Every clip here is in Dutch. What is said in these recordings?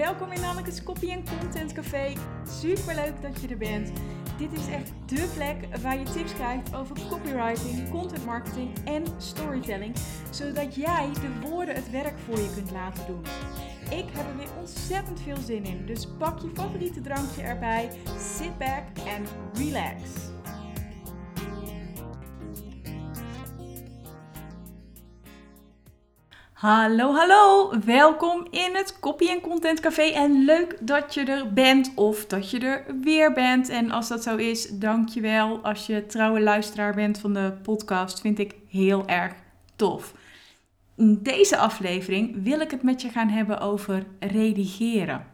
welkom in Anneke's Copy Content Café. Super leuk dat je er bent. Dit is echt dé plek waar je tips krijgt over copywriting, content marketing en storytelling, zodat jij de woorden het werk voor je kunt laten doen. Ik heb er weer ontzettend veel zin in, dus pak je favoriete drankje erbij, sit back en relax. Hallo, hallo! Welkom in het Copy Content Café en leuk dat je er bent of dat je er weer bent. En als dat zo is, dankjewel. Als je trouwe luisteraar bent van de podcast, vind ik heel erg tof. In deze aflevering wil ik het met je gaan hebben over redigeren.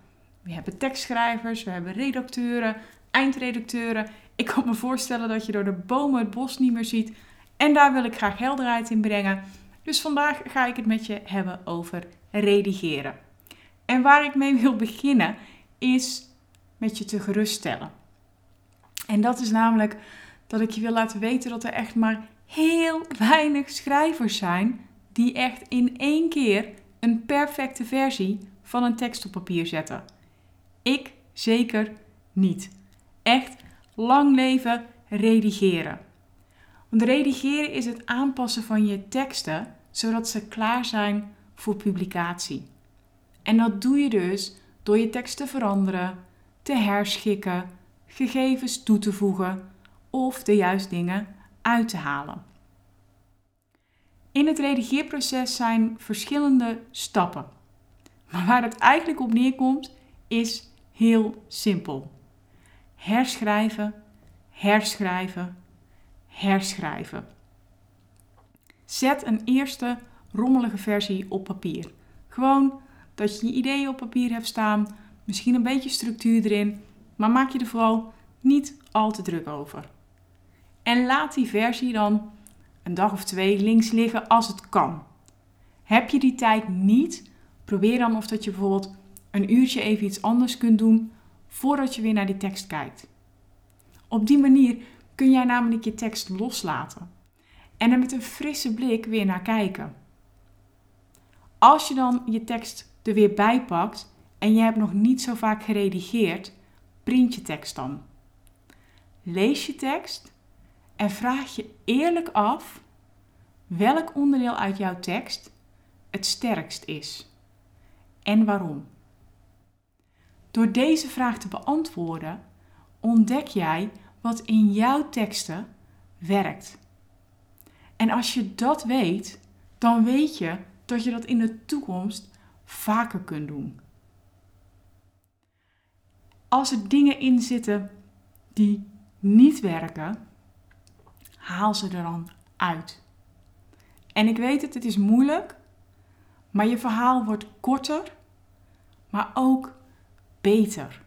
We hebben tekstschrijvers, we hebben redacteuren, eindredacteuren. Ik kan me voorstellen dat je door de bomen het bos niet meer ziet. En daar wil ik graag helderheid in brengen. Dus vandaag ga ik het met je hebben over redigeren. En waar ik mee wil beginnen is met je te geruststellen. En dat is namelijk dat ik je wil laten weten dat er echt maar heel weinig schrijvers zijn die echt in één keer een perfecte versie van een tekst op papier zetten. Ik zeker niet. Echt lang leven redigeren. Redigeren is het aanpassen van je teksten zodat ze klaar zijn voor publicatie. En dat doe je dus door je tekst te veranderen, te herschikken, gegevens toe te voegen of de juiste dingen uit te halen. In het redigeerproces zijn verschillende stappen. Maar waar het eigenlijk op neerkomt is heel simpel. Herschrijven, herschrijven, herschrijven. Zet een eerste rommelige versie op papier. Gewoon dat je je ideeën op papier hebt staan, misschien een beetje structuur erin, maar maak je er vooral niet al te druk over. En laat die versie dan een dag of twee links liggen als het kan. Heb je die tijd niet, probeer dan of dat je bijvoorbeeld een uurtje even iets anders kunt doen voordat je weer naar die tekst kijkt. Op die manier kun jij namelijk je tekst loslaten en er met een frisse blik weer naar kijken. Als je dan je tekst er weer bij pakt en je hebt nog niet zo vaak geredigeerd, print je tekst dan. Lees je tekst en vraag je eerlijk af welk onderdeel uit jouw tekst het sterkst is en waarom. Door deze vraag te beantwoorden ontdek jij wat in jouw teksten werkt. En als je dat weet, dan weet je dat je dat in de toekomst vaker kunt doen. Als er dingen in zitten die niet werken, haal ze er dan uit. En ik weet het, het is moeilijk, maar je verhaal wordt korter, maar ook beter.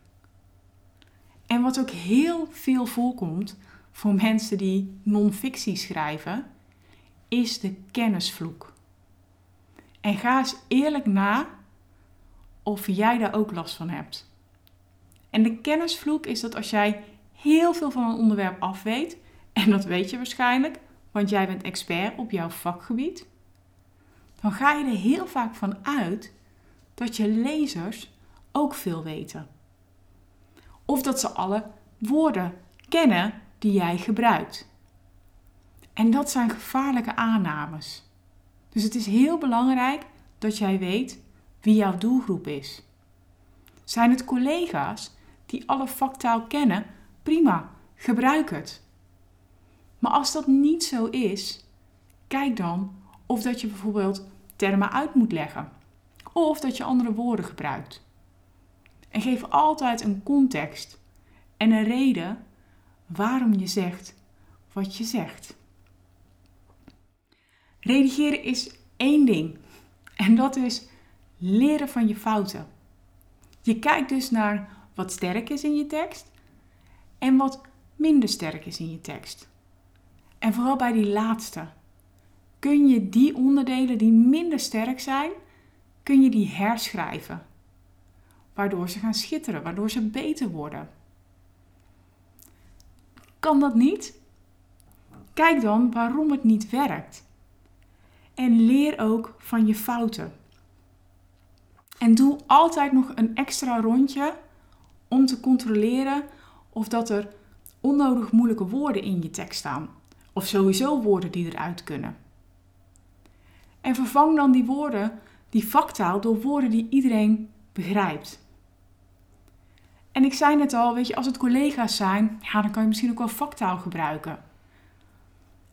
En wat ook heel veel voorkomt voor mensen die non-fictie schrijven, is de kennisvloek. En ga eens eerlijk na of jij daar ook last van hebt. En de kennisvloek is dat als jij heel veel van een onderwerp afweet, en dat weet je waarschijnlijk, want jij bent expert op jouw vakgebied, dan ga je er heel vaak van uit dat je lezers ook veel weten. Of dat ze alle woorden kennen die jij gebruikt. En dat zijn gevaarlijke aannames. Dus het is heel belangrijk dat jij weet wie jouw doelgroep is. Zijn het collega's die alle vaktaal kennen? Prima, gebruik het. Maar als dat niet zo is, kijk dan of dat je bijvoorbeeld termen uit moet leggen. Of dat je andere woorden gebruikt. En geef altijd een context en een reden waarom je zegt wat je zegt. Redigeren is één ding. En dat is leren van je fouten. Je kijkt dus naar wat sterk is in je tekst en wat minder sterk is in je tekst. En vooral bij die laatste. Kun je die onderdelen die minder sterk zijn, kun je die herschrijven. Waardoor ze gaan schitteren, waardoor ze beter worden. Kan dat niet? Kijk dan waarom het niet werkt. En leer ook van je fouten. En doe altijd nog een extra rondje om te controleren of dat er onnodig moeilijke woorden in je tekst staan. Of sowieso woorden die eruit kunnen. En vervang dan die woorden, die vaktaal, door woorden die iedereen begrijpt. En ik zei net al, weet je, als het collega's zijn, ja, dan kan je misschien ook wel vaktaal gebruiken.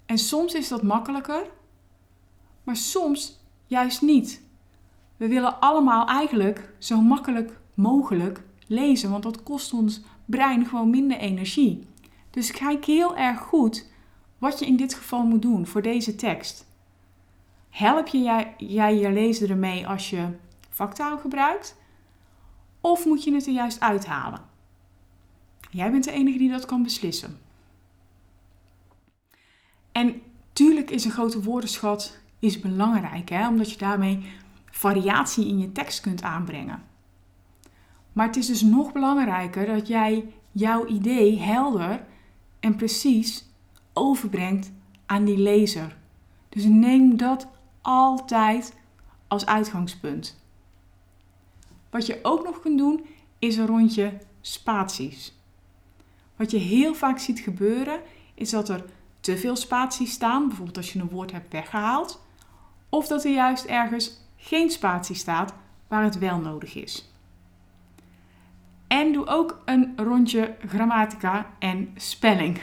En soms is dat makkelijker, maar soms juist niet. We willen allemaal eigenlijk zo makkelijk mogelijk lezen, want dat kost ons brein gewoon minder energie. Dus kijk heel erg goed wat je in dit geval moet doen voor deze tekst. Help je jij, jij je lezer ermee als je vaktaal gebruikt? Of moet je het er juist uithalen? Jij bent de enige die dat kan beslissen. En tuurlijk is een grote woordenschat is belangrijk, hè? omdat je daarmee variatie in je tekst kunt aanbrengen. Maar het is dus nog belangrijker dat jij jouw idee helder en precies overbrengt aan die lezer. Dus neem dat altijd als uitgangspunt. Wat je ook nog kunt doen is een rondje spaties. Wat je heel vaak ziet gebeuren is dat er te veel spaties staan, bijvoorbeeld als je een woord hebt weggehaald, of dat er juist ergens geen spatie staat waar het wel nodig is. En doe ook een rondje grammatica en spelling.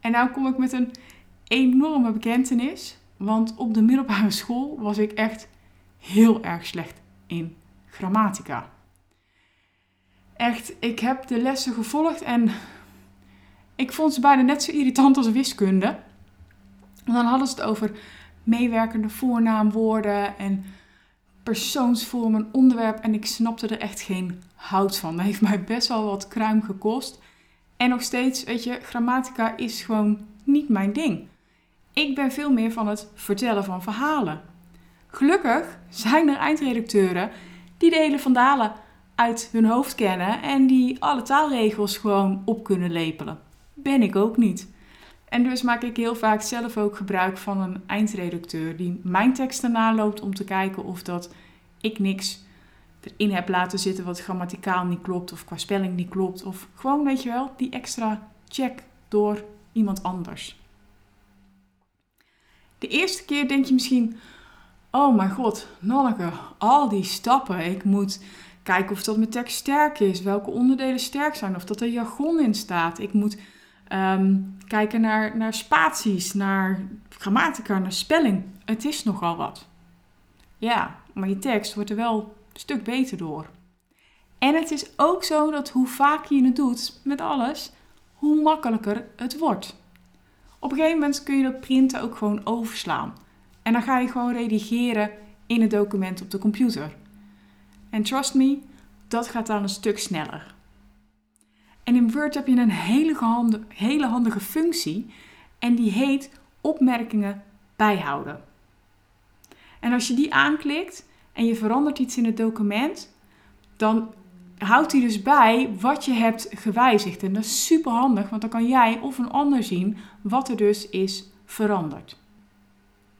En nou kom ik met een enorme bekentenis, want op de middelbare school was ik echt heel erg slecht in grammatica. Echt, ik heb de lessen gevolgd en ik vond ze bijna net zo irritant als wiskunde. En dan hadden ze het over meewerkende voornaamwoorden en persoonsvormen, onderwerp. En ik snapte er echt geen hout van. Dat heeft mij best wel wat kruim gekost. En nog steeds, weet je, grammatica is gewoon niet mijn ding. Ik ben veel meer van het vertellen van verhalen. Gelukkig zijn er eindredacteuren die de hele vandalen uit hun hoofd kennen en die alle taalregels gewoon op kunnen lepelen. Ben ik ook niet. En dus maak ik heel vaak zelf ook gebruik van een eindredacteur die mijn teksten naloopt om te kijken of dat ik niks erin heb laten zitten wat grammaticaal niet klopt of qua spelling niet klopt. Of gewoon, weet je wel, die extra check door iemand anders. De eerste keer denk je misschien, oh mijn god, Nanneke, al die stappen. Ik moet kijken of dat mijn tekst sterk is, welke onderdelen sterk zijn, of dat er jargon in staat. Ik moet ehm, kijken naar, naar spaties, naar grammatica, naar spelling. Het is nogal wat. Ja, maar je tekst wordt er wel een stuk beter door. En het is ook zo dat hoe vaker je het doet met alles, hoe makkelijker het wordt. Op een gegeven moment kun je dat printen ook gewoon overslaan. En dan ga je gewoon redigeren in het document op de computer. En trust me, dat gaat dan een stuk sneller. En in Word heb je een hele, hele handige functie en die heet opmerkingen bijhouden. En als je die aanklikt en je verandert iets in het document, dan houdt hij dus bij wat je hebt gewijzigd. En dat is super handig, want dan kan jij of een ander zien wat er dus is veranderd.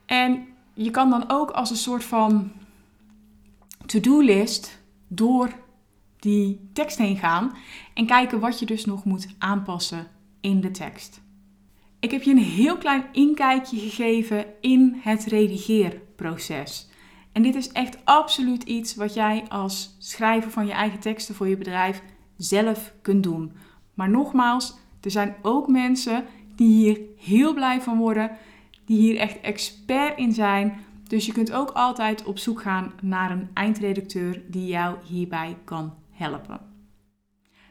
En je kan dan ook als een soort van to-do-list door die tekst heen gaan en kijken wat je dus nog moet aanpassen in de tekst. Ik heb je een heel klein inkijkje gegeven in het redigeerproces. En dit is echt absoluut iets wat jij als schrijver van je eigen teksten voor je bedrijf zelf kunt doen. Maar nogmaals, er zijn ook mensen die hier heel blij van worden, die hier echt expert in zijn. Dus je kunt ook altijd op zoek gaan naar een eindredacteur die jou hierbij kan helpen.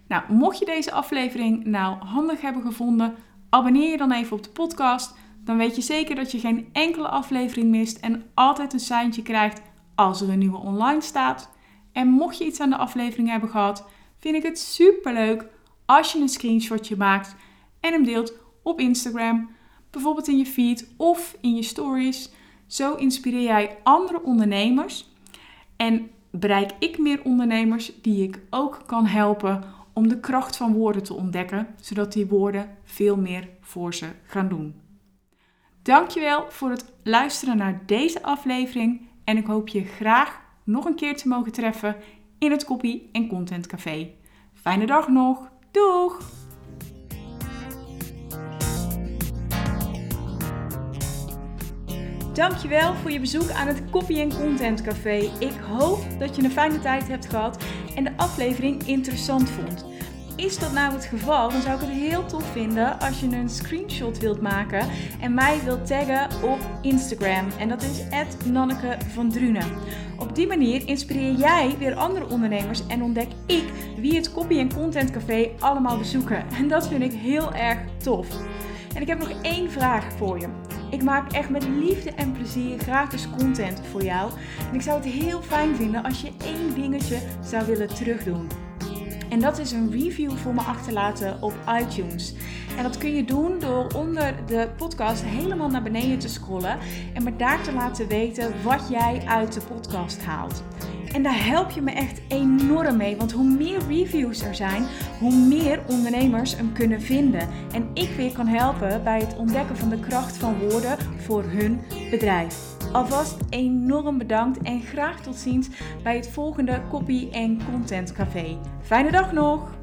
Nou, mocht je deze aflevering nou handig hebben gevonden, abonneer je dan even op de podcast. Dan weet je zeker dat je geen enkele aflevering mist en altijd een seintje krijgt als er een nieuwe online staat. En mocht je iets aan de aflevering hebben gehad, vind ik het super leuk als je een screenshotje maakt en hem deelt op Instagram, bijvoorbeeld in je feed of in je stories. Zo inspireer jij andere ondernemers en bereik ik meer ondernemers die ik ook kan helpen om de kracht van woorden te ontdekken, zodat die woorden veel meer voor ze gaan doen. Dankjewel voor het luisteren naar deze aflevering en ik hoop je graag nog een keer te mogen treffen in het Copy en Content Café. Fijne dag nog. Doeg! Dankjewel voor je bezoek aan het Copy en Content Café. Ik hoop dat je een fijne tijd hebt gehad en de aflevering interessant vond. Is dat nou het geval, dan zou ik het heel tof vinden als je een screenshot wilt maken en mij wilt taggen op Instagram. En dat is Nanneke van Drunen. Op die manier inspireer jij weer andere ondernemers en ontdek ik wie het Copy en Content Café allemaal bezoeken. En dat vind ik heel erg tof. En ik heb nog één vraag voor je. Ik maak echt met liefde en plezier gratis content voor jou. En ik zou het heel fijn vinden als je één dingetje zou willen terugdoen. En dat is een review voor me achterlaten op iTunes. En dat kun je doen door onder de podcast helemaal naar beneden te scrollen en me daar te laten weten wat jij uit de podcast haalt. En daar help je me echt enorm mee, want hoe meer reviews er zijn, hoe meer ondernemers hem kunnen vinden. En ik weer kan helpen bij het ontdekken van de kracht van woorden voor hun bedrijf. Alvast enorm bedankt en graag tot ziens bij het volgende Copy en Content Café. Fijne dag nog!